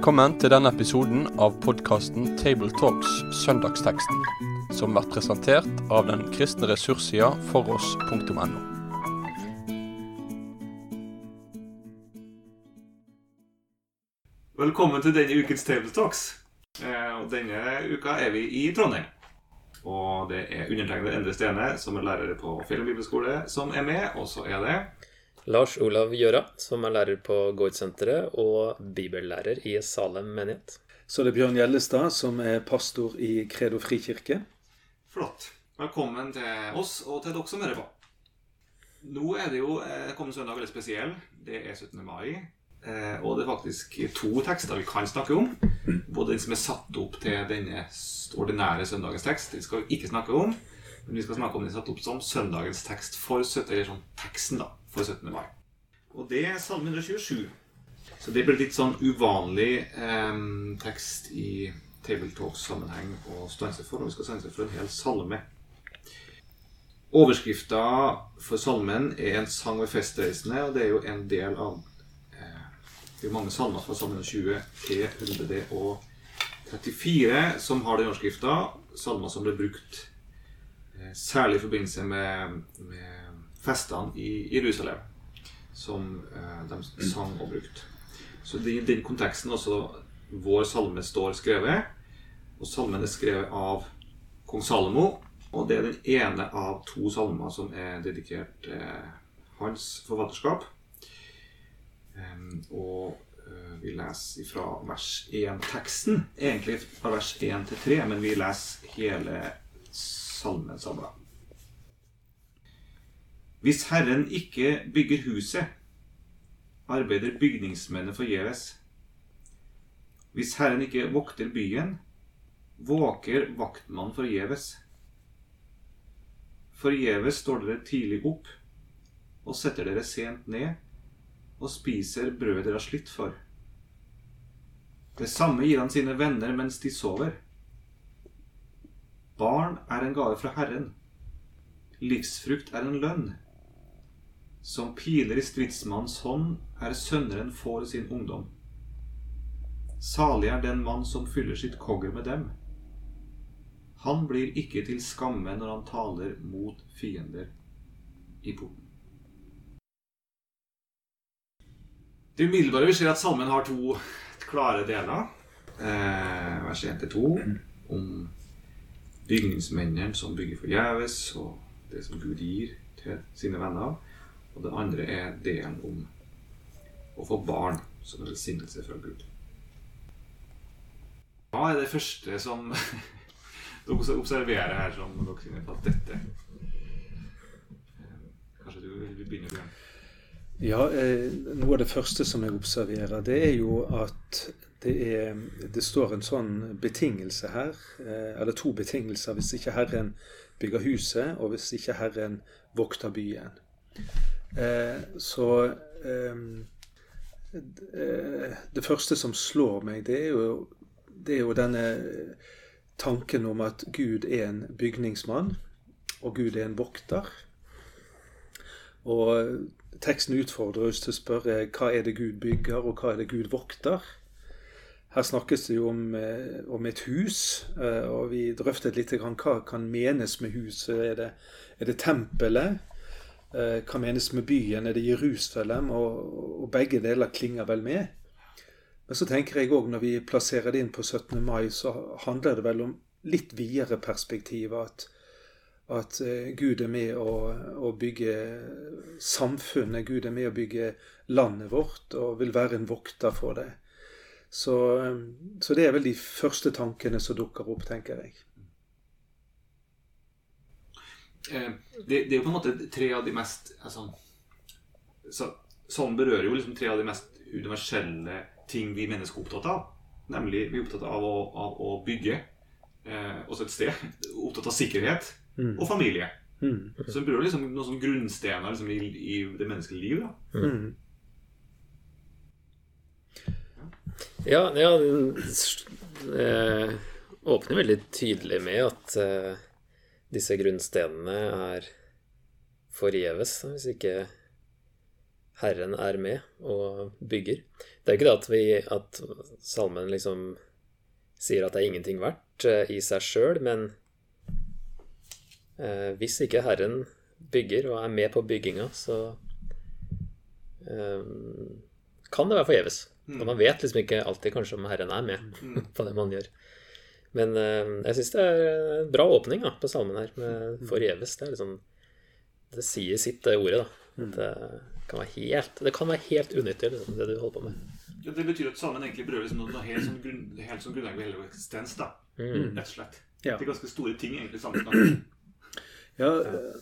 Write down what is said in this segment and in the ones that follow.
Velkommen til denne episoden av podkasten Tabletalks Søndagsteksten, som blir presentert av den kristne ressurssida foross.no. Velkommen til denne ukens Tabletalks. Eh, denne uka er vi i Trondheim. Og det er undertegnede Endre Stene, som er lærer på Filmbibelskole, som er med. Og så er det Lars Olav Gjøra, som er lærer på Gårdsenteret og bibellærer i Salem menighet. Så det er Bjørn Gjellestad, som er pastor i Kredo frikirke. flott. Velkommen til oss og til dere som hører på. Nå er det jo eh, kommende søndag veldig spesiell. Det er 17. mai. Eh, og det er faktisk to tekster vi kan snakke om. Både den som er satt opp til denne ordinære søndagens tekst, den skal vi ikke snakke om. Men vi skal snakke om den satt opp som søndagens tekst for 17, eller sånn teksten da, for 17. mai. Og det er Salme 127. Så det blir litt sånn uvanlig eh, tekst i tabletalk-sammenheng å stanse for. Og vi skal stanse for en hel salme. Overskrifta for salmen er en sang ved festreisende, og det er jo en del av eh, Det er mange salmer fra salmen 20 til 134 som har den overskrifta. Salmer som ble brukt eh, særlig i forbindelse med, med festene i Jerusalem, som eh, de sang og brukte. Så det er i den konteksten også vår salme står skrevet. Og salmen er skrevet av kong Salomo. Og det er den ene av to salmer som er dedikert eh, hans forfatterskap. Um, og uh, vi leser fra vers 1 teksten, egentlig fra vers 1 til 3, men vi leser hele salmen samla. Hvis Herren ikke bygger huset, arbeider bygningsmennene forgjeves. Hvis Herren ikke vokter byen, våker vaktmannen forgjeves. Forgjeves står dere tidlig opp og setter dere sent ned og spiser brødet dere har slitt for. Det samme gir han sine venner mens de sover. Barn er en gave fra Herren. Livsfrukt er en lønn. Som piler i stridsmannens hånd er sønneren får sin ungdom. Salig er den mann som fyller sitt kogger med dem. Han blir ikke til skamme når han taler mot fiender i porten. Det umiddelbare vi ser at salmen har to klare deler. Eh, vers 1-2 om bygningsmennene som bygger forgjeves, og det som Gud gir til sine venner. Og det andre er delen om å få barn som en velsignelse fra Gud. Hva er det første som dere observerer her som dere finner på at dette Kanskje du vil begynne, Bjørn? Ja, eh, Noe av det første som jeg observerer, det er jo at det, er, det står en sånn betingelse her, eh, eller to betingelser, hvis ikke Herren bygger huset, og hvis ikke Herren vokter byen. Eh, så eh, eh, Det første som slår meg, det er jo, det er jo denne tanken om at Gud er en bygningsmann, og Gud er en vokter. Og teksten utfordrer oss til å spørre hva er det Gud bygger, og hva er det Gud vokter. Her snakkes det jo om, eh, om et hus, og vi drøftet litt hva kan menes med huset. Er det, er det tempelet? Eh, Hva menes med byen? Er det Jerusalem? Og, og begge deler klinger vel med. Men så tenker jeg òg når vi plasserer det inn på 17. mai, så handler det vel om litt videre perspektiv. At, at eh, Gud er med å, å bygge samfunnet. Gud er med å bygge landet vårt og vil være en vokter for det. Så, eh, så det er vel de første tankene som dukker opp, tenker jeg. Eh, det, det er jo på en måte tre av de mest altså, så, Sånn berører jo liksom tre av de mest universelle ting vi mennesker er opptatt av. Nemlig vi er opptatt av å, av å bygge eh, også et sted. Opptatt av sikkerhet og familie. Mm. Så det berører liksom noen sånn grunnstener liksom, i, i det menneskelige liv. Da. Mm. Ja, ja den eh, åpner veldig tydelig med at eh, disse grunnstenene er forgjeves, hvis ikke Herren er med og bygger. Det er ikke det at, vi, at salmen liksom sier at det er ingenting verdt eh, i seg sjøl, men eh, hvis ikke Herren bygger og er med på bygginga, så eh, kan det være forgjeves. Og man vet liksom ikke alltid kanskje om Herren er med på det man gjør. Men eh, jeg syns det er en bra åpning da, på salmen her, med 'forgjeves'. Det liksom Det sier sitt, det ordet. da det kan være helt, det kan være helt unyttig, liksom, det du holder på med. Ja, det betyr at salmen egentlig berører liksom noe helt som, grunn, helt som grunnleggende ved hele vår eksistens. da Mm. Rett og slett. Ja. Det er ganske store ting egentlig sammen kan Ja, eh,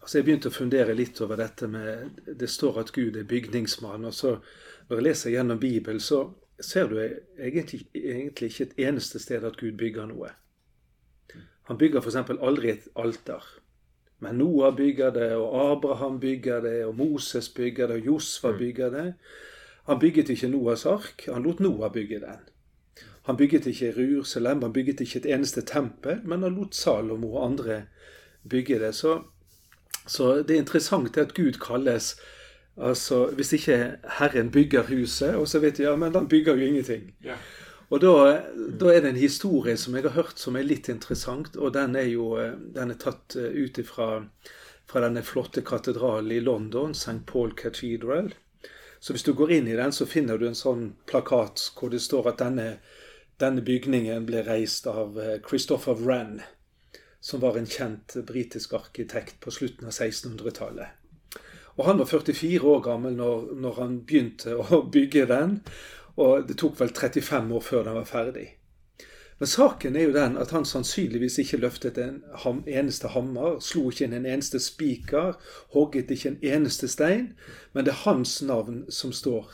altså jeg begynte å fundere litt over dette med Det står at Gud er bygningsmann. og så Når jeg leser gjennom Bibelen, så ser du egentlig, egentlig ikke et eneste sted at Gud bygger noe. Han bygger f.eks. aldri et alter. Men Noah bygger det, og Abraham bygger det, og Moses bygger det, og Josfa bygger det. Han bygget ikke Noahs ark, han lot Noah bygge den. Han bygget ikke Jerusalem, han bygget ikke et eneste tempel, men han lot Salomo og andre bygge det. Så, så det er interessant at Gud kalles Altså, Hvis ikke Herren bygger huset, og så vet jeg, ja, men han bygger jo ingenting. Ja. Og da, da er det en historie som jeg har hørt som er litt interessant, og den er jo den er tatt eh, ut ifra fra denne flotte katedralen i London, St. Paul Cathedral. Så hvis du går inn i den, så finner du en sånn plakat hvor det står at denne, denne bygningen ble reist av eh, Christopher Wren, som var en kjent britisk arkitekt på slutten av 1600-tallet. Og han var 44 år gammel når, når han begynte å bygge den, og det tok vel 35 år før den var ferdig. Men saken er jo den at han sannsynligvis ikke løftet en ham, eneste hammer, slo ikke inn en eneste spiker, hogget ikke en eneste stein, men det er hans navn som står.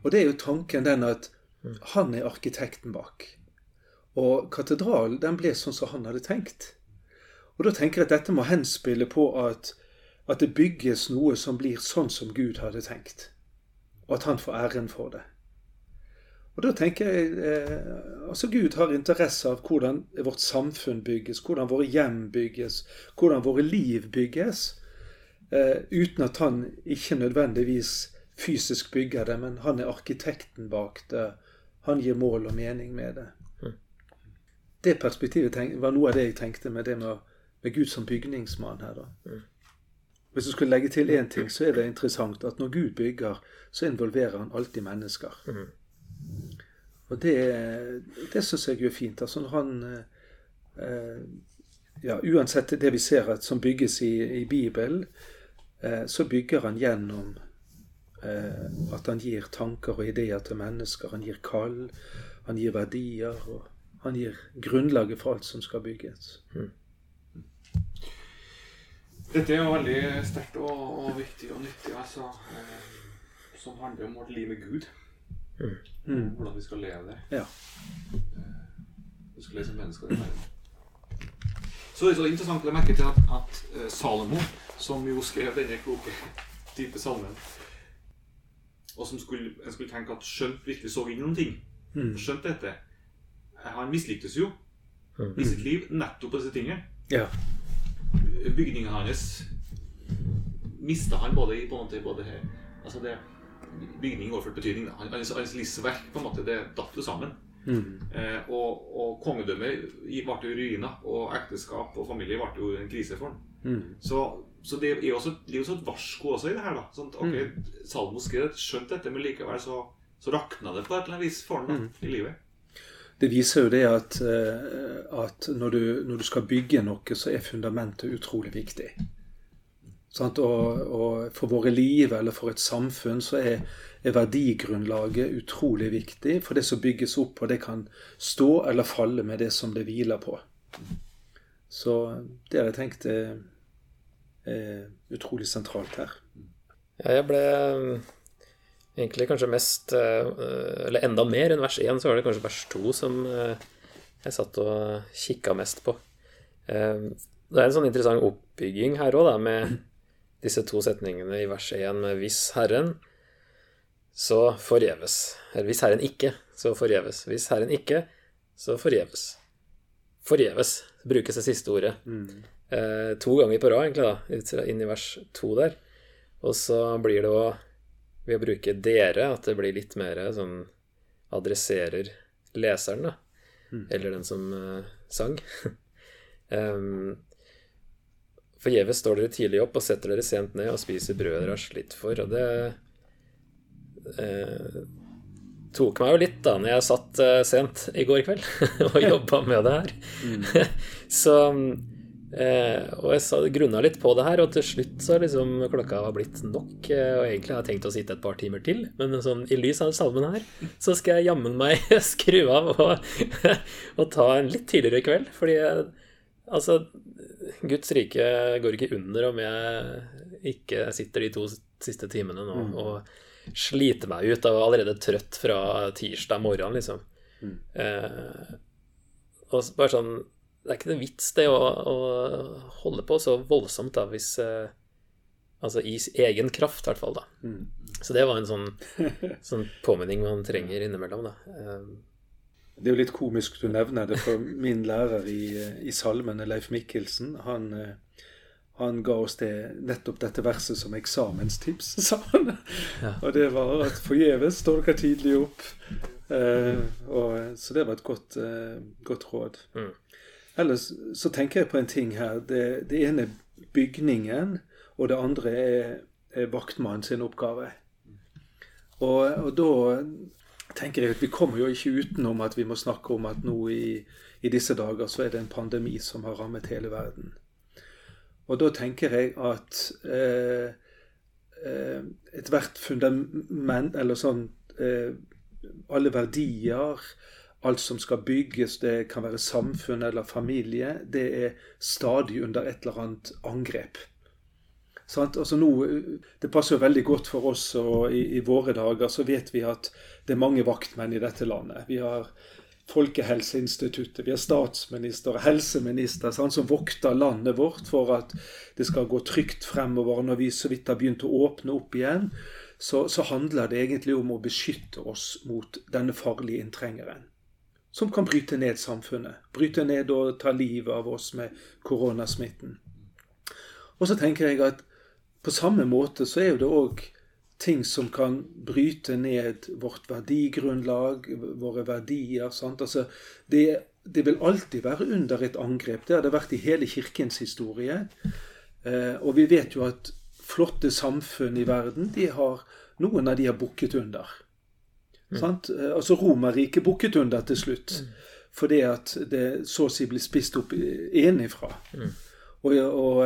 Og det er jo tanken den at han er arkitekten bak. Og katedralen den ble sånn som han hadde tenkt. Og da tenker jeg at dette må henspille på at, at det bygges noe som blir sånn som Gud hadde tenkt. Og at han får æren for det. Og da tenker jeg eh, altså Gud har interesse av hvordan vårt samfunn bygges, hvordan våre hjem bygges, hvordan våre liv bygges, eh, uten at han ikke nødvendigvis fysisk bygger det, men han er arkitekten bak det. Han gir mål og mening med det. Det perspektivet var noe av det jeg tenkte med det med, med Gud som bygningsmann her. da. Hvis du skulle legge til én ting, så er det interessant at når Gud bygger, så involverer han alltid mennesker. Og det, det syns jeg er fint. Altså når han eh, ja, Uansett det vi ser at, som bygges i, i Bibelen, eh, så bygger han gjennom eh, at han gir tanker og ideer til mennesker. Han gir kall, han gir verdier, og han gir grunnlaget for alt som skal bygges. Dette er jo veldig sterkt og, og viktig og nyttig, altså. Eh, som handler om vårt liv med Gud. Mm. Hvordan vi skal leve det. Ja. Vi skal leve som mennesker i verden. Så det er så interessant å merke til at, at eh, Salomo, som jo skrev denne kloke type salmen, og som skulle, en skulle tenke at skjønt virkelig så inn i noen ting, Mm. skjønt dette eh, Han mislyktes jo i sitt liv nettopp på disse tingene. Ja. Bygningen hans mista han både i på en måte, både her Altså det Bygning overført betydning. Hans, hans livsverk på en måte, det datt jo sammen. Mm. Eh, og, og kongedømmet ble jo ruiner, og ekteskap og familie ble jo en krise for ham. Mm. Så, så det er jo også, også et varsko også i det her. da sånn ok, Salmo skrev skjønt dette, men likevel så, så rakna det på et eller annet vis for ham da, i livet. Det viser jo det at, eh, at når, du, når du skal bygge noe, så er fundamentet utrolig viktig. Og, og for våre liv eller for et samfunn så er, er verdigrunnlaget utrolig viktig. For det som bygges opp, og det kan stå eller falle med det som det hviler på. Så det har jeg tenkt er, er utrolig sentralt her. Ja, jeg ble egentlig kanskje mest eh, Eller enda mer enn vers 1, så var det kanskje vers 2 som eh, jeg satt og kikka mest på. Eh, Det er en sånn interessant oppbygging her òg, med disse to setningene i vers 1 med 'hvis Herren', så forgjeves. Eller 'hvis Herren ikke', så forgjeves. Hvis Herren ikke, så forgjeves. Forgjeves brukes det siste ordet. Eh, to ganger på rad, egentlig, da, inn i vers 2 der. Og så blir det å ved å bruke 'dere', at det blir litt mer sånn adresserer leseren, da. Eller den som uh, sang. um, Forgjeves står dere tidlig opp og setter dere sent ned og spiser brødet dere har slitt for. Og det eh, tok meg jo litt da når jeg satt eh, sent i går kveld og jobba med det her. så eh, Og jeg grunna litt på det her, og til slutt så liksom klokka var blitt nok. eh, Og egentlig har jeg tenkt å sitte et par timer til, men sånn, i lys av salmen her, så skal jeg jammen meg skru av og, og ta en litt tidligere kveld. Fordi jeg, altså Guds rike går ikke under om jeg ikke sitter de to siste timene nå og sliter meg ut av er allerede trøtt fra tirsdag morgen, liksom. Eh, og bare sånn Det er ikke noen vits, det, å, å holde på så voldsomt, da, hvis eh, Altså i egen kraft, i hvert fall, da. Så det var en sånn, sånn påminning man trenger innimellom, da. Eh, Det er jo litt komisk du nevner det, for min lærer i, i salmene, Leif Mikkelsen, han, eh, han ga oss det, nettopp dette verset som eksamenstips, sa han. Og det var at forgjeves står dere tidlig opp. Eh, og, så det var et godt, eh, godt råd. Mm. Ellers så tenker jeg på en ting her. Det, det ene er bygningen, og det andre er, er vaktmannen sin oppgave. Og, og da tenker jeg at vi kommer jo ikke utenom at vi må snakke om at nå i, i disse dager så er det en pandemi som har rammet hele verden. Og da tenker jeg at eh, eh, ethvert fundament, eller sånn eh, Alle verdier, alt som skal bygges, det kan være samfunn eller familie, det er stadig under et eller annet angrep. Altså nå, det passer jo veldig godt for oss, og i, i våre dager så vet vi at det er mange vaktmenn i dette landet. Vi har Folkehelseinstituttet, vi har statsminister og helseminister sant, som vokter landet vårt for at det skal gå trygt fremover. Når vi så vidt har begynt å åpne opp igjen, så, så handler det egentlig om å beskytte oss mot denne farlige inntrengeren. Som kan bryte ned samfunnet. Bryte ned og ta livet av oss med koronasmitten. Og så tenker jeg at på samme måte så er det òg ting som kan bryte ned vårt verdigrunnlag, våre verdier. Altså, det, det vil alltid være under et angrep. Det har det vært i hele kirkens historie. Eh, og vi vet jo at flotte samfunn i verden, de har, noen av de har bukket under. Sant? Eh, Altså Romerriket bukket under til slutt. Fordi at det så å si blir spist opp enifra. Og, og,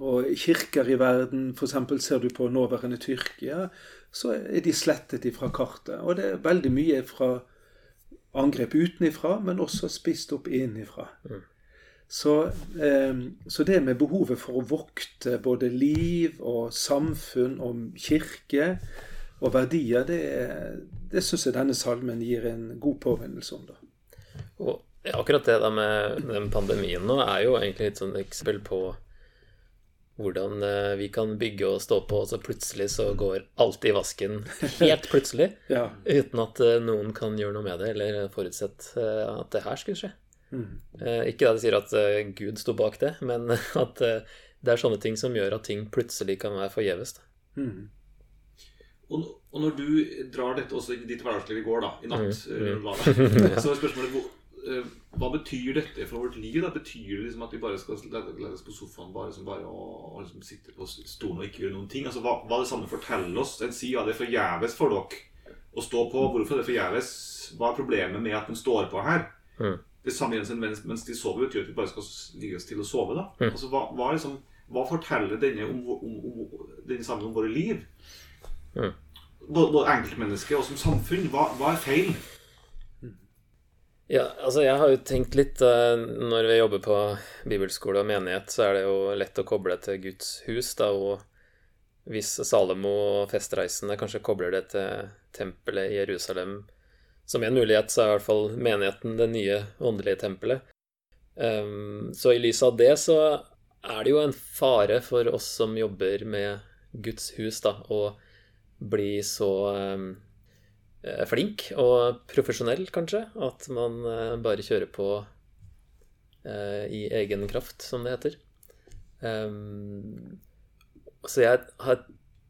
og kirker i verden, f.eks. ser du på nåværende Tyrkia, så er de slettet ifra kartet. Og det er veldig mye fra angrep utenifra, men også spist opp innifra. Så, eh, så det med behovet for å vokte både liv og samfunn og kirke og verdier, det, det syns jeg denne salmen gir en god påminnelse om. da. Og akkurat det da med den pandemien nå er jo egentlig et sånt eksempel på hvordan eh, vi kan bygge og stå på, og så plutselig så går alt i vasken helt plutselig. Ja. Uten at eh, noen kan gjøre noe med det, eller forutsett eh, at det her skulle skje. Mm. Ikke da de sier at Gud sto bak det, men at det er sånne ting som gjør at ting plutselig kan være forgjeves. Mm. Og, og når du drar dette også i ditt hverdagsliv i går, da, i natt, Mm, eh, det, så er spørsmålet eh, hva betyr dette for vårt liv? da? Betyr det liksom at vi bare skal legge legge oss på sofaen bare, som bare og, og liksom sitte på stolen og ikke gjøre noen ting? Altså, Hva, hva det samme forteller oss? En sier ja, det er forgjeves for dere å stå på. Hvorfor er det forgjeves? Hva er problemet med at de står på her? Mm. Det samme gjelder mens, mens de sover, betyr at vi bare skal ligge oss til å sove. da. Mm. Altså, hva, hva, liksom, hva forteller denne om, om, om, denne sammen om våre liv? Mm. Både, både og som samfunn. Hva, hva er feil? Ja, altså jeg har jo tenkt litt eh, Når vi jobber på bibelskole og menighet, så er det jo lett å koble til Guds hus, da, og hvis Salomo og festreisende kanskje kobler det til tempelet i Jerusalem som en mulighet, så er i hvert fall menigheten det nye åndelige tempelet. Um, så i lys av det så er det jo en fare for oss som jobber med Guds hus, da, å bli så eh, flink og profesjonell, kanskje. At man eh, bare kjører på eh, i egen kraft, som det heter. Ehm, så jeg har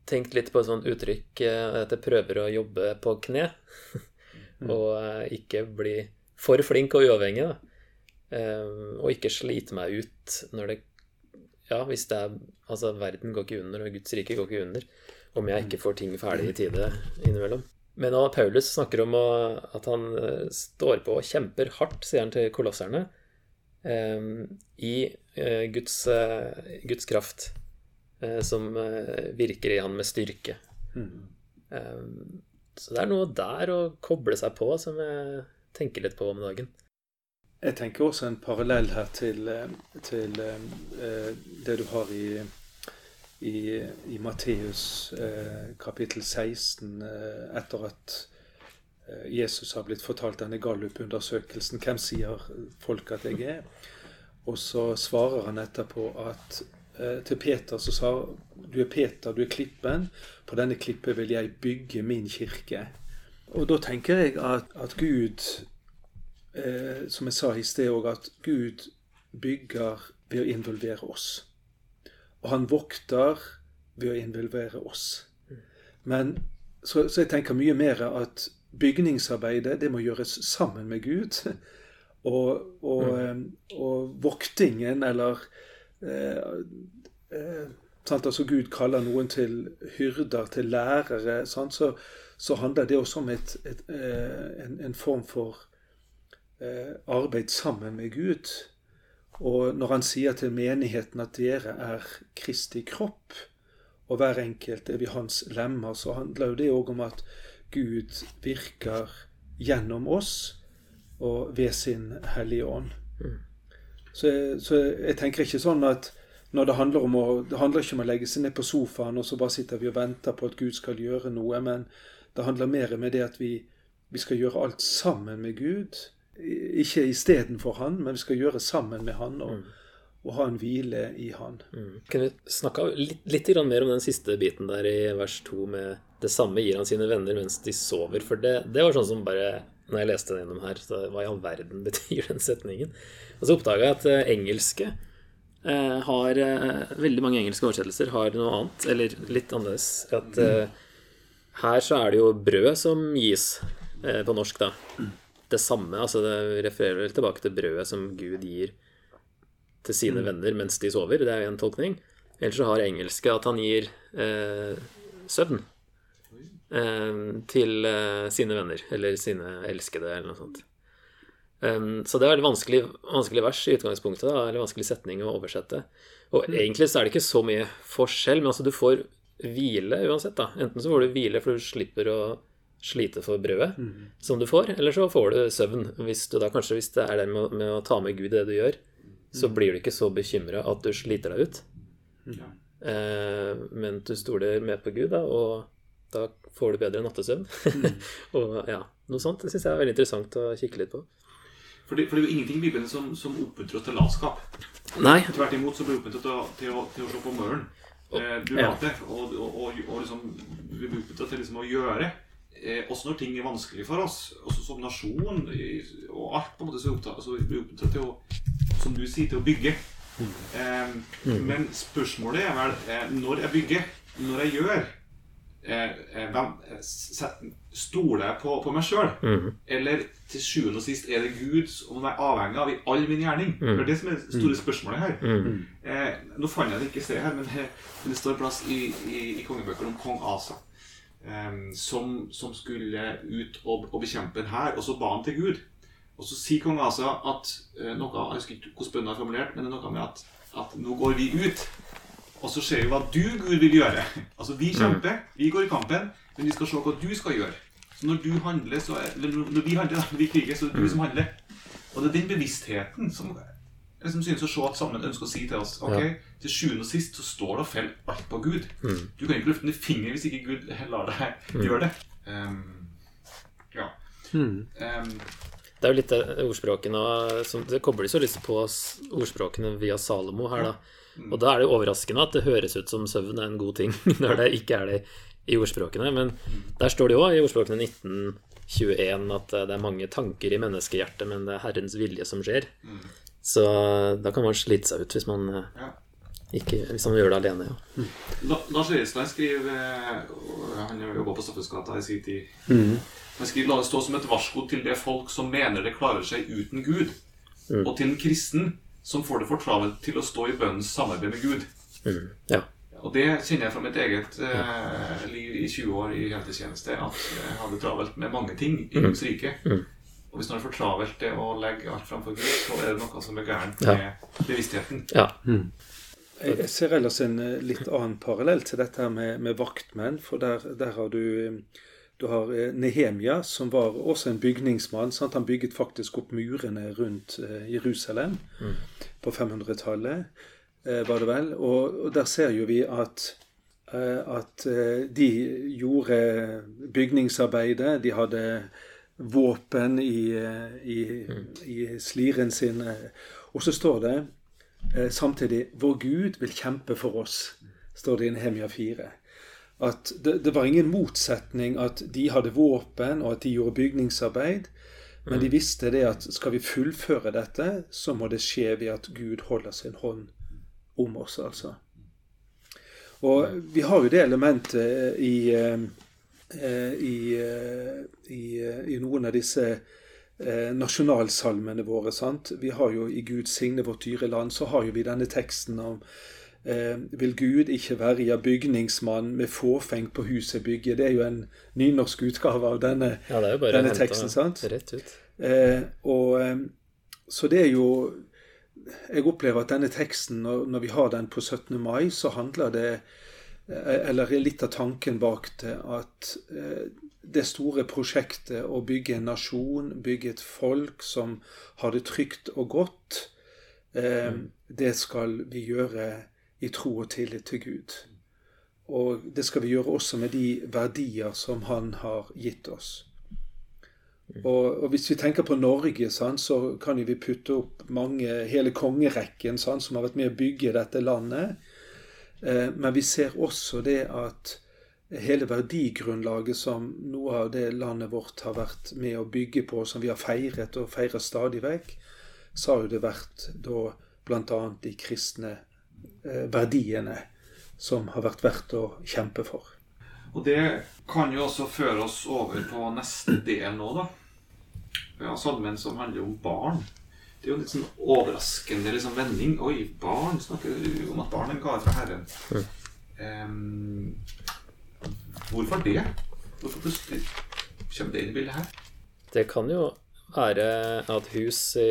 tenkt litt på et sånt uttrykk at jeg prøver å jobbe på kne. og eh, ikke bli for flink og uavhengig, da. Eh, og ikke slite meg ut når det Ja, hvis det er Altså, verden går ikke under, og Guds rike går ikke under om jeg ikke får ting ferdig i tide innimellom. Men når Paulus snakker om at han eh, står på og kjemper hardt, sier han til kolosserne, eh, i eh, Guds, eh, Guds kraft, som virker i han med styrke. Eh, så det er noe der å koble seg på som jeg tenker litt på om dagen. Jeg tenker også en parallell her til, til eh, det du har i, i, i Matteus eh, kapittel 16, eh, etter at eh, Jesus har blitt fortalt denne gallup-undersøkelsen. Hvem sier folk at jeg er? Og så svarer han etterpå at eh, til Peter så sa du er Peter, du er klippen. På denne klippet vil jeg bygge min kirke. Og da tenker jeg at, at Gud eh, som jeg sa i sted òg, at Gud bygger ved å involvere oss. Og han vokter ved å involvere oss. Men så, så jeg tenker mye mer at bygningsarbeidet det må gjøres sammen med Gud. Og, og, eh, og voktingen, eller eh, eh, sant, altså Gud kaller noen til hyrder, til lærere, sant, så, så handler det også om et, et, eh, en, en form for eh, arbeid sammen med Gud. Og når han sier til menigheten at dere er Kristi kropp, og hver enkelt er vi hans lemmer, så handler jo det òg om at Gud virker gjennom oss og ved sin Hellige Ånd. Så, jeg- så jeg tenker ikke sånn at når det handler om å Det handler ikke om å legge seg ned på sofaen og så bare sitter vi og venter på at Gud skal gjøre noe, men det handler mer med det at vi, vi skal gjøre alt sammen med Gud. I- Ikke istedenfor Han, men vi skal gjøre sammen med Han og, og ha en hvile i Han. Kunne vi snakka litt, litt mer om den siste biten der i vers 2 med det samme gir han sine venner mens de sover? For det, det var sånn som bare Når jeg leste den gjennom her, så hva i all verden betyr den setningen? Og så oppdaga jeg at eh, engelske eh, har eh, Veldig mange engelske oversettelser har noe annet, eller litt annerledes. At eh, her så er det jo brød som gis eh, på norsk, da. Det samme, altså det refererer vel tilbake til brødet som Gud gir til sine venner mens de sover. Det er jo en tolkning. Ellers så har engelske at han gir eh, søvn eh, til eh, sine venner, eller sine elskede, eller noe sånt. Um, så det er veldig vanskelig, vanskelig vers i utgangspunktet, da, eller vanskelig setning å oversette. Og egentlig så er det ikke så mye forskjell, men altså du får hvile uansett, da. Enten så får du hvile for du slipper å slite for brødet som du får, eller så får du søvn. Hvis du da kanskje, hvis det er det med, med å ta med Gud i det du gjør, så blir du ikke så bekymra at du sliter deg ut. Ja. Eh, men du stoler mer på Gud, da, og da får du bedre nattesøvn. og ja, noe sånt. Det syns jeg er veldig interessant å kikke litt på. For det, for det er jo ingenting i Bibelen som, som oppmuntrer oss til latskap. Nei. Tvert imot så blir vi oppmuntret til, til, å- til å se på møren. Eh, du Ja. later, og, og, og, og liksom, vi blir oppmuntret til liksom å gjøre. Eh, også når ting er vanskelig for oss, også som nasjon i, og alt på en måte så opptatt, så vi opptatt til å, som du sier, til å bygge. Eh, Men spørsmålet er vel eh, når jeg bygger, når jeg gjør eh, eh, hvem, eh, set- Stoler jeg på, på meg sjøl? Mm. Eller til sjuende og sist er det Gud som er avhengig av i all min gjerning? Det er det som er det store spørsmålet her. Mm. Eh, nå fant jeg det ikke i sted her, men det, men det står plass i, i, i kongebøkene om kong Asa. Eh, som, som skulle ut og, og bekjempe en hær, og så ba han til Gud. Og så sier kong Asa at eh, noe, Jeg husker ikke hvordan bønnen er formulert, men det er noe med at, at nå går vi ut. Og så ser vi hva du, Gud, vil gjøre. Altså, Vi kjemper, vi går i kampen, men vi skal se hva du skal gjøre. Så når du handler, så er, eller når vi handler, når vi kriger, så er det du som handler. Og det er den bevisstheten som liksom synes å se at sammen ønsker å si til oss Ok, til sjuende og sist så står det og faller alt på Gud. Du kan ikke løfte en finger hvis ikke Gud lar deg gjøre det. Um, ja. Um, Det er jo litt ordspråkene som, Det kobles jo litt på ordspråkene via Salomo her, da. Og da er det jo overraskende at det høres ut som søvn er en god ting, når det ikke er det i ordspråkene. Men der står det jo i ordspråkene 1921 at det er mange tanker i menneskehjertet, men det er Herrens vilje som skjer. Så da kan man slite seg ut hvis man eh, ja. Ikke hvis man gjør det alene, ja. La- Lars Leisland skriver eh, Han har jobba på Staffelsgata i sin tid. Han skriver La det stå som et varsko til det folk som mener det klarer seg uten Gud, og til en kristen som får det for travelt til å stå i bønnens samarbeid med Gud. Mm. ja. Og det kjenner jeg fra mitt eget eh, liv i 20 år i heltetjeneste, at jeg hadde travelt med mange ting i Guds rike. Og hvis man er for travelt til å legge alt framfor Gud, så er det noe som er gærent Ja. med bevisstheten. ja. Jeg jeg ser ellers en eh, litt annen parallell til dette med, med vaktmenn. For der, der har du eh, du har eh, Nehemia, som var også en bygningsmann. Sant? Han bygget faktisk opp murene rundt Jerusalem Jerusalem på 500-tallet, eh, var det vel. Og, og der ser jo vi at, eh, at de gjorde bygningsarbeidet. De hadde våpen i, i, i sliren sin. Og så står det eh, samtidig 'Vår Gud vil kjempe for oss', står det i Nehemia 4 at det, det var ingen motsetning at de hadde våpen og at de gjorde bygningsarbeid. Men de visste det at skal vi fullføre dette, så må det skje ved at Gud holder sin hånd om oss, altså. Og vi har jo det elementet i, eh, i, eh, i, eh, i noen av disse eh, nasjonalsalmene våre. sant? Vi har jo i Gud signe vårt dyre land, så har jo vi denne teksten om eh, Vil Gud ikke verja bygningsmann med fåfengt på huset bygge? Det er jo en nynorsk utgave av denne, ja det er jo bare denne teksten, sant? Eh, og, eh, så det er jo Jeg opplever at denne teksten, når, når vi har den på 17. mai, så handler det eh, Eller er litt av tanken bak det at eh, det store prosjektet å bygge en nasjon, bygge et folk som har det trygt og godt, eh, det skal vi gjøre i tro og tillit til Gud. Og det skal vi gjøre også med de verdier som Han har gitt oss. Og, og hvis vi tenker på Norge, sant, så kan vi putte opp mange, hele kongerekken sant, som har vært med å bygge dette landet. Eh, men vi ser også det at hele verdigrunnlaget som noe av det landet vårt har vært med å bygge på, som vi har feiret og feirer stadig vekk, så har jo det vært da bl.a. de kristne eh, verdiene som har vært verdt å kjempe for. Og det kan jo også føre oss over på neste del nå, da. Ja, salmen som handler om barn. Det er jo en litt sånn overraskende liksom, vending. Oi, barn snakker du om at barn er en gave fra Herren. Um, hvorfor det? Hvorfor plutselig kommer det inn i bildet her? Det kan jo være at hus i,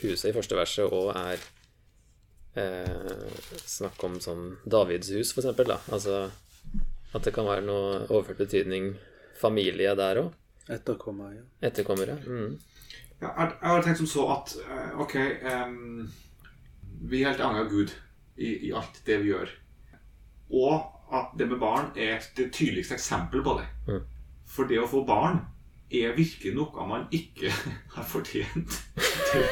huset i første verset òg er eh, snakk om sånn Davids hus, for eksempel. Da. Altså at det kan være noe overført betydning familie der òg. Etterkommer, ja. Etterkommere. Mm. Ja, jeg, jeg har tenkt som så at eh, ok um, Vi er helt avhengig av Gud i, i alt det vi gjør. Og at det med barn er det tydeligste eksempelet på det. Mm. For det å få barn er virkelig noe man ikke har fortjent til,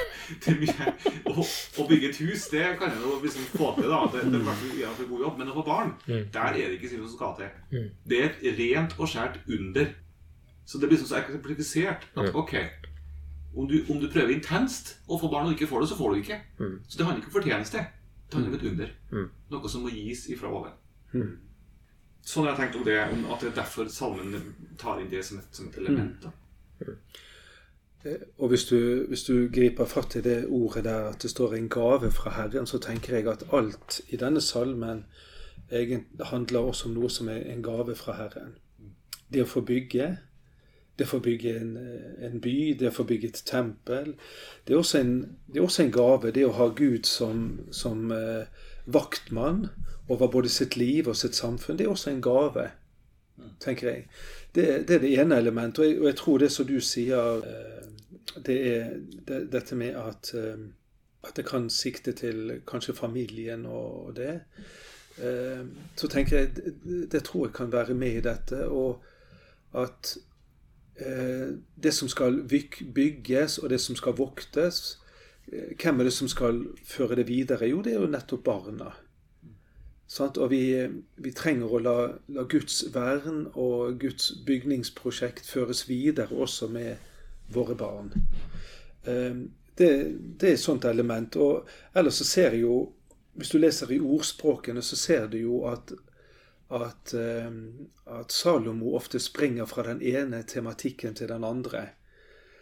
til mye. Å, å bygge et hus, det kan jeg jo liksom få til, da. Det, det er en god jobb. Men å få barn, der er det ikke sikkert som skal til. Det er et rent og skjært under. Så det blir så eksemplifisert at ok, om du, om du prøver intenst å få barn og ikke får det, så får du ikke. Så det handler ikke om fortjeneste. Det handler om et under. Noe som må gis ifra oven. Sånn har jeg tenkt om det, om at det er derfor salmen tar inn det som et, som et element. da. Og hvis du, hvis du griper fatt i det ordet der at det står en gave fra Herren, så tenker jeg at alt i denne salmen handler også om noe som er en gave fra Herren. Det å få bygge, det å bygge en, en by, det å bygge et tempel. Det er også en, er også en gave, det å ha Gud som, som eh, vaktmann over både sitt liv og sitt samfunn. Det er også en gave, tenker jeg. Det, det er det ene elementet. Og jeg, og jeg tror det som du sier, eh, det er det, dette med at, eh, at det kan sikte til kanskje familien og, og det. Eh, Så tenker jeg det, tror jeg kan være med i dette. Og at eh, det som skal bygges, og det som skal voktes eh, Hvem er det som skal føre det videre? Jo, det er jo nettopp barna. Sånn, Og vi, vi trenger å la, la Guds vern og Guds bygningsprosjekt føres videre også med våre barn. Eh, Det, det er et sånt element. Og ellers så ser jeg jo hvis du leser i ordspråkene, så ser du jo at, at, eh, at Salomo ofte springer fra den ene tematikken til den andre.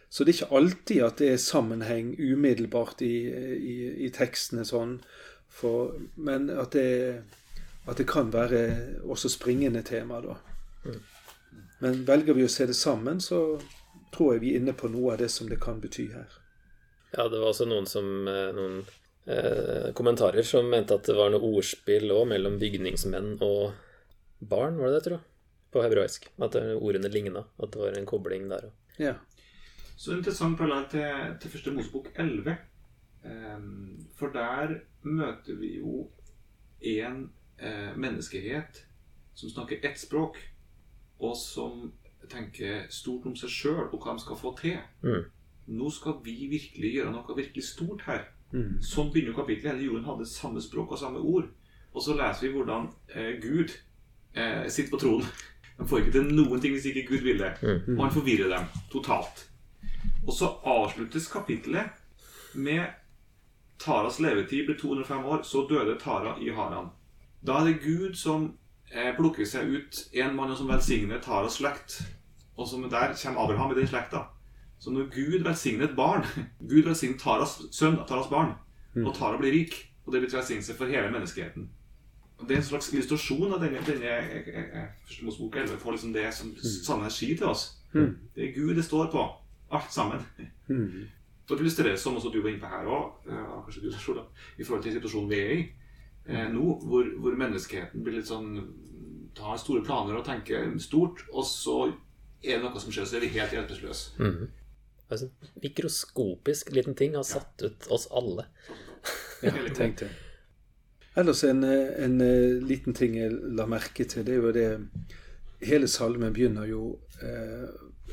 Så det er ikke alltid at det er sammenheng umiddelbart i, i, i tekstene sånn, for, men at det, at det kan være også springende tema, da. Men velger vi å se det sammen, så tror jeg vi er inne på noe av det som det kan bety her. Ja, det var også noen som eh, noen eh, kommentarer som mente at det var noe ordspill òg mellom bygningsmenn og barn, var det det, tror jeg? På hebraisk. At ordene ligna. At det var en kobling der òg. Ja. Så interessant parallell til, til første Mosebok 11. Um, for der møter vi jo en uh, menneskehet som snakker ett språk, og som tenker stort om seg sjøl og hva de skal få til. Mm. Nå skal vi virkelig gjøre noe virkelig stort her. Mm. Sånn begynner kapittelet. Hele jorden hadde samme språk og samme ord. Og så leser vi hvordan uh, Gud eh, sitter på tronen. De får ikke til noen ting hvis ikke Gud vil det. Og han forvirrer dem totalt. Og så avsluttes kapittelet med Taras levetid ble 205 år, så døde Tara i Haran. Da er det Gud som eh, plukker seg ut en mann som velsigner Taras slekt. Og som der kommer Abraham i den slekta. Så når Gud velsigner et barn Gud velsigner Taras sønn, Taras barn, og Tara blir rik. Og det betyr velsignelse for hele menneskeheten. Det er en slags illustrasjon av denne, denne eh, eh, første Mosebok 11 på liksom det som samme energi til oss. Mm. Det er Gud det står på. Alt sammen. Mm. For å illustrere som også du var inne på her òg, kanskje du, Sjole, i forhold til situasjonen vi er i eh, nå, hvor, hvor menneskeheten blir litt sånn tar store planer og tenker stort, og så er det noe som skjer, så er vi helt hjelpeløse. Mm. Altså, mikroskopisk liten ting har satt ut oss alle. Ja, tenkte det. Ellers en, en eh, liten ting jeg la merke til, det er jo det Hele salmen begynner jo eh,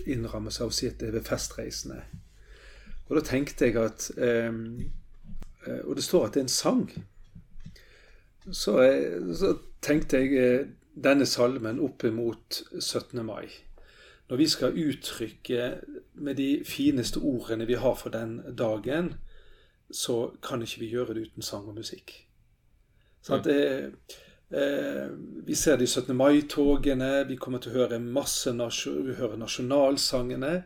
innrammes av å si at det er ved festreisende. Og da tenkte jeg at eh, eh, Og det står at det er en sang. Så, eh, så tenkte jeg denne salmen opp mot 17. mai. Når vi skal uttrykke med de fineste ordene vi har for den dagen, så kan ikke vi gjøre det uten sang og musikk. Sant? at, eh, vi ser de 17. mai-togene, vi kommer til å høre masse vi hører nasjonalsangene.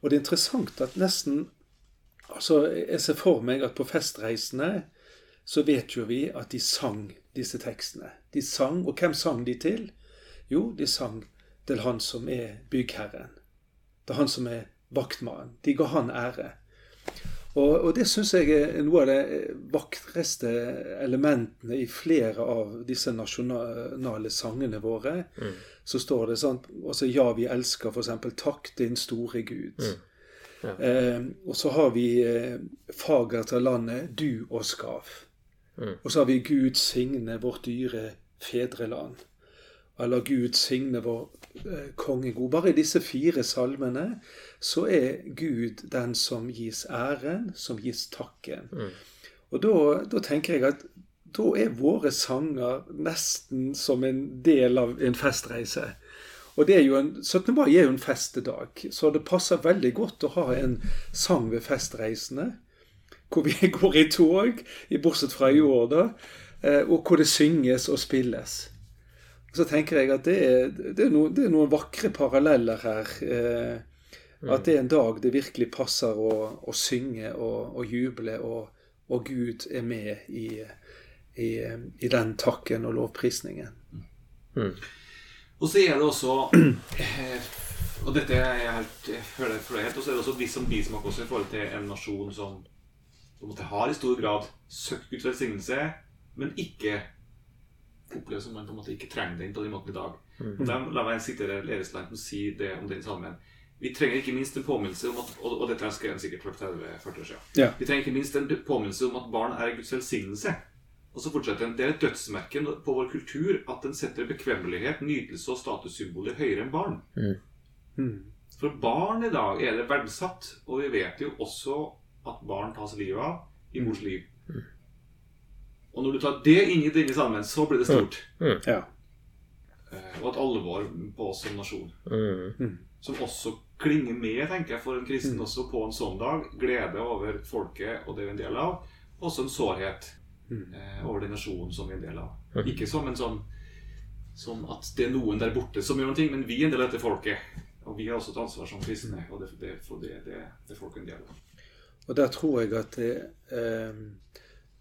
Og det er interessant at nesten altså Jeg ser for meg at på festreisene så vet jo vi at de sang disse tekstene. De sang, og hvem sang de til? Jo, de sang til han som er byggherren. Er han som er vaktmannen. De ga han ære. Og, og det syns jeg er noe av det vakreste elementene i flere av disse nasjonale sangene våre. Så står det sånn altså, Ja, vi elsker f.eks. Takk din store Gud. Ja. Eh, og så har vi eh, Fagert av landet, du oss gav. Og så har vi Gud signe vårt dyre fedreland. Eller Gud signe vår eh, konge god. Bare i disse fire salmene så er Gud den som gis æren, som gis takken. Og da, da tenker jeg at da er våre sanger nesten som en del av en festreise. Og det er jo en, 17. mai er jo en festedag, så det passer veldig godt å ha en sang ved festreisene. Hvor vi går i tog, bortsett fra i år, da. eh, Og hvor det synges og spilles. Så tenker jeg at det er, det er, no, det er noen vakre paralleller her. Eh, at det er en dag det virkelig passer å, å synge og, og juble, og, og Gud er med i, i, i den takken og lovprisningen. Og så er det også eh, Og dette er jeg helt, jeg føler, jeg helt Og så er det også viss som bismak også i forhold til en nasjon som på en måte har i stor grad søkt Guds velsignelse, men ikke oppleves som man på en måte ikke trenger den på den måten i dag. Mm. der La meg sitere og si det om den salmen. Vi trenger ikke minst en påminnelse om at Og, og dette er skrevet sikkert for 30-40 år siden. Ja. Vi trenger ikke minst en påminnelse om at barn er Guds velsignelse. Og så fortsetter den. Det er et dødsmerke på vår kultur at den setter bekvemmelighet, nytelse og statussymboler høyere enn barn. Mm. For barn i dag er det verdsatt, og vi vet jo også at barn tas livet av i mors liv. Og når du tar det inn i denne sammen, så blir det stort. Ja. Eh, Og et alvor på oss som nasjon. Mm. Som også klinger med, tenker jeg, for en kristen også på en sånn dag. Glede over folket og det vi er en del av. Også en sårhet eh, over den nasjonen som vi er en del av. Ikke som en sånn som at det er noen der borte som gjør noe, men vi er en del av dette folket. Og vi har også et ansvar som kristne, og det, det, for det, det, det er en del av. Og der tror jeg at det, eh,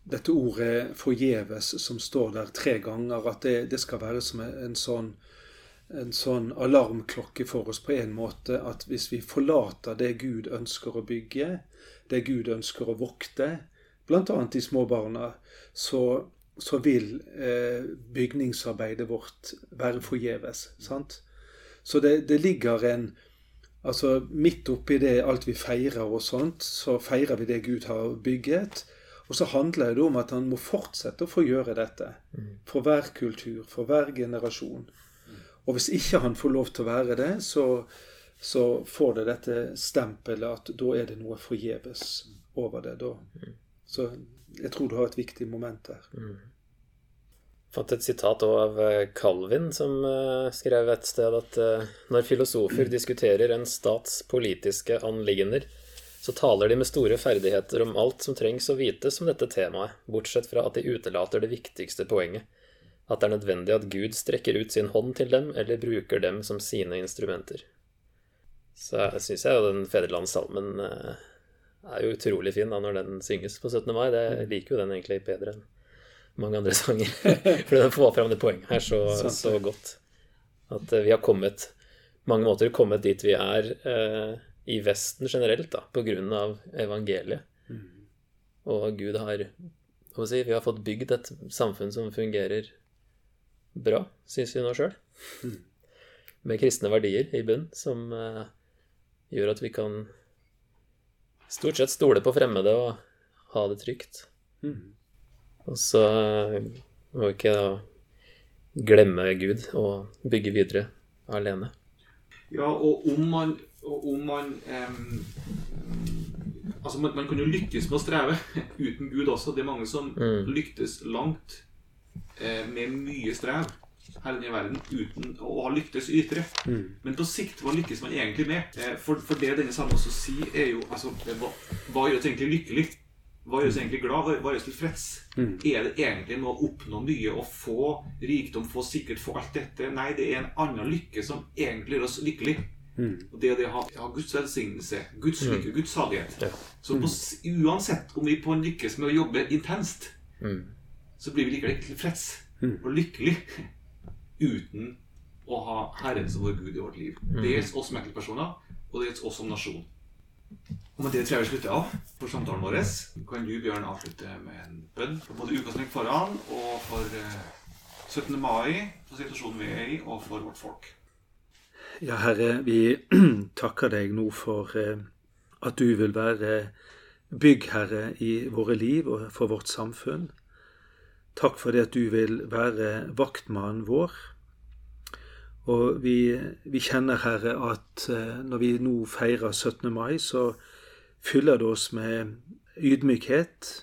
dette ordet 'forgjeves', som står der tre ganger, at det, det skal være som en sånn, en sånn alarmklokke for oss på en måte at hvis vi forlater det Gud ønsker å bygge, det Gud ønsker å vokte, bl.a. de små barna, så, så vil eh, bygningsarbeidet vårt være forgjeves. sant? Så det, det ligger en Altså midt oppi det alt vi feirer og sånt, så feirer vi det Gud har bygget. Og så handler det om at han må fortsette å få gjøre dette. For hver kultur, for hver generasjon. Og hvis ikke han får lov til å være det, så, så får det dette stempelet at da er det noe forgjeves over det. Da. Så jeg tror du har et viktig moment der. fant et sitat av eh, Calvin, som eh, skrev et sted at eh, når filosofer diskuterer en stats politiske anliggender, så taler de med store ferdigheter om alt som trengs å vites om dette temaet, bortsett fra at de utelater det viktigste poenget, at det er nødvendig at Gud strekker ut sin hånd til dem eller bruker dem som sine instrumenter. Så syns jeg jo den fedrelandssalmen eh, er jo utrolig fin da når den synges på 17. mai. Jeg liker jo den egentlig bedre enn mange andre sanger. For den får fram det poenget her så, så godt. At eh, vi har kommet mange måter kommet dit vi er eh, i Vesten generelt, da, av evangeliet. Og Gud har si, Vi har fått bygd et samfunn som fungerer bra, syns vi nå sjøl. Med kristne verdier i bunn, som uh, gjør at vi kan stort sett stole på fremmede og ha det trygt. Og så eh, må vi ikke da glemme Gud og bygge videre alene. Ja, og om man, og om man Altså, man, man kan jo lykkes med å streve uten Gud også. Det er mange som lyktes langt eh, med mye strev her i verden uten å ha lyktes ytre. Men på sikt, hva lykkes man egentlig med? Eh, for, for det denne salmen også sier, er jo altså, hva, hva gjør oss egentlig lykkelig? Hva gjør oss egentlig glad? Hva, hva gjør oss tilfreds? Er det egentlig med å oppnå mye og få rikdom, få sikkert, få alt dette? Nei, det er en annen lykke som egentlig gjør oss lykkelig. Og det er det å ha, ha Guds velsignelse, Guds lykke, Guds salighet. Så på, uansett om vi på en lykkes med å jobbe intenst, så blir vi likevel tilfreds og lykkelig uten å ha Herren som vår Gud i vårt liv. Det gjelder oss som enkeltpersoner, og det gjelder oss som nasjon. Og med det tror jeg vi slutter av for samtalen vår. Kan du, Bjørn, avslutte med en bønn for både uka som ligger foran, og for eh, 17. mai, for situasjonen vi er i, og for vårt folk. Ja, Herre, vi takker deg nå for eh, at du vil være byggherre i våre liv og for vårt samfunn. Takk for det at du vil være vaktmannen vår. Og vi, vi kjenner, Herre, at eh, når vi nå feirer 17. mai, så fyller det oss med ydmykhet,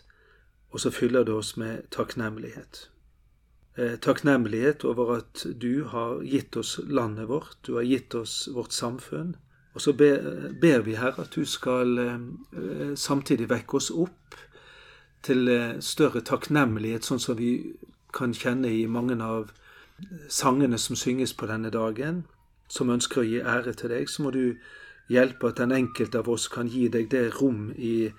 og så fyller det oss med takknemlighet eh, takknemlighet over at du har gitt oss landet vårt, du har gitt oss vårt samfunn. Og så ber, vi, Herre, at du skal eh, samtidig vekke oss opp til eh, større takknemlighet, sånn som vi kan kjenne i mange av sangene som synges på denne dagen, som ønsker å gi ære til deg. Så må du hjelpe at den enkelte av oss kan gi deg det rom i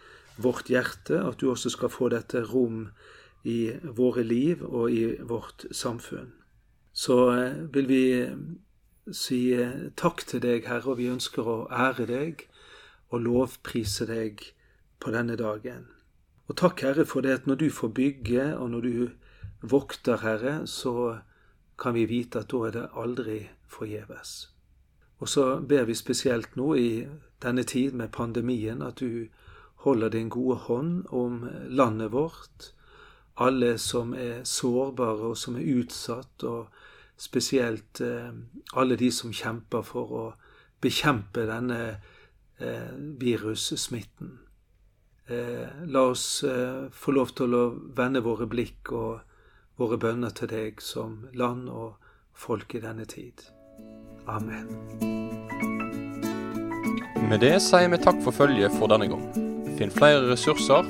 vårt hjerte, at du også skal få dette rom i våre liv og i vårt samfunn. Så eh, vil vi si eh, takk til deg, Herre, og vi ønsker å ære deg og lovprise deg på denne dagen. Og takk, Herre, for det at når du får bygge, og når du vokter, Herre, så kan vi vite at da er det aldri forgjeves. Og så ber vi spesielt nå i denne tid med pandemien at du holder din gode hånd om landet vårt, alle som er sårbare og som er utsatt, og spesielt eh, alle de som kjemper for å bekjempe denne eh, virussmitten. Eh, la oss få lov til å vende våre blikk og våre bønner til deg som land og folk i denne tid. Amen. Med det sier vi takk for følget for denne gang. Finn flere ressurser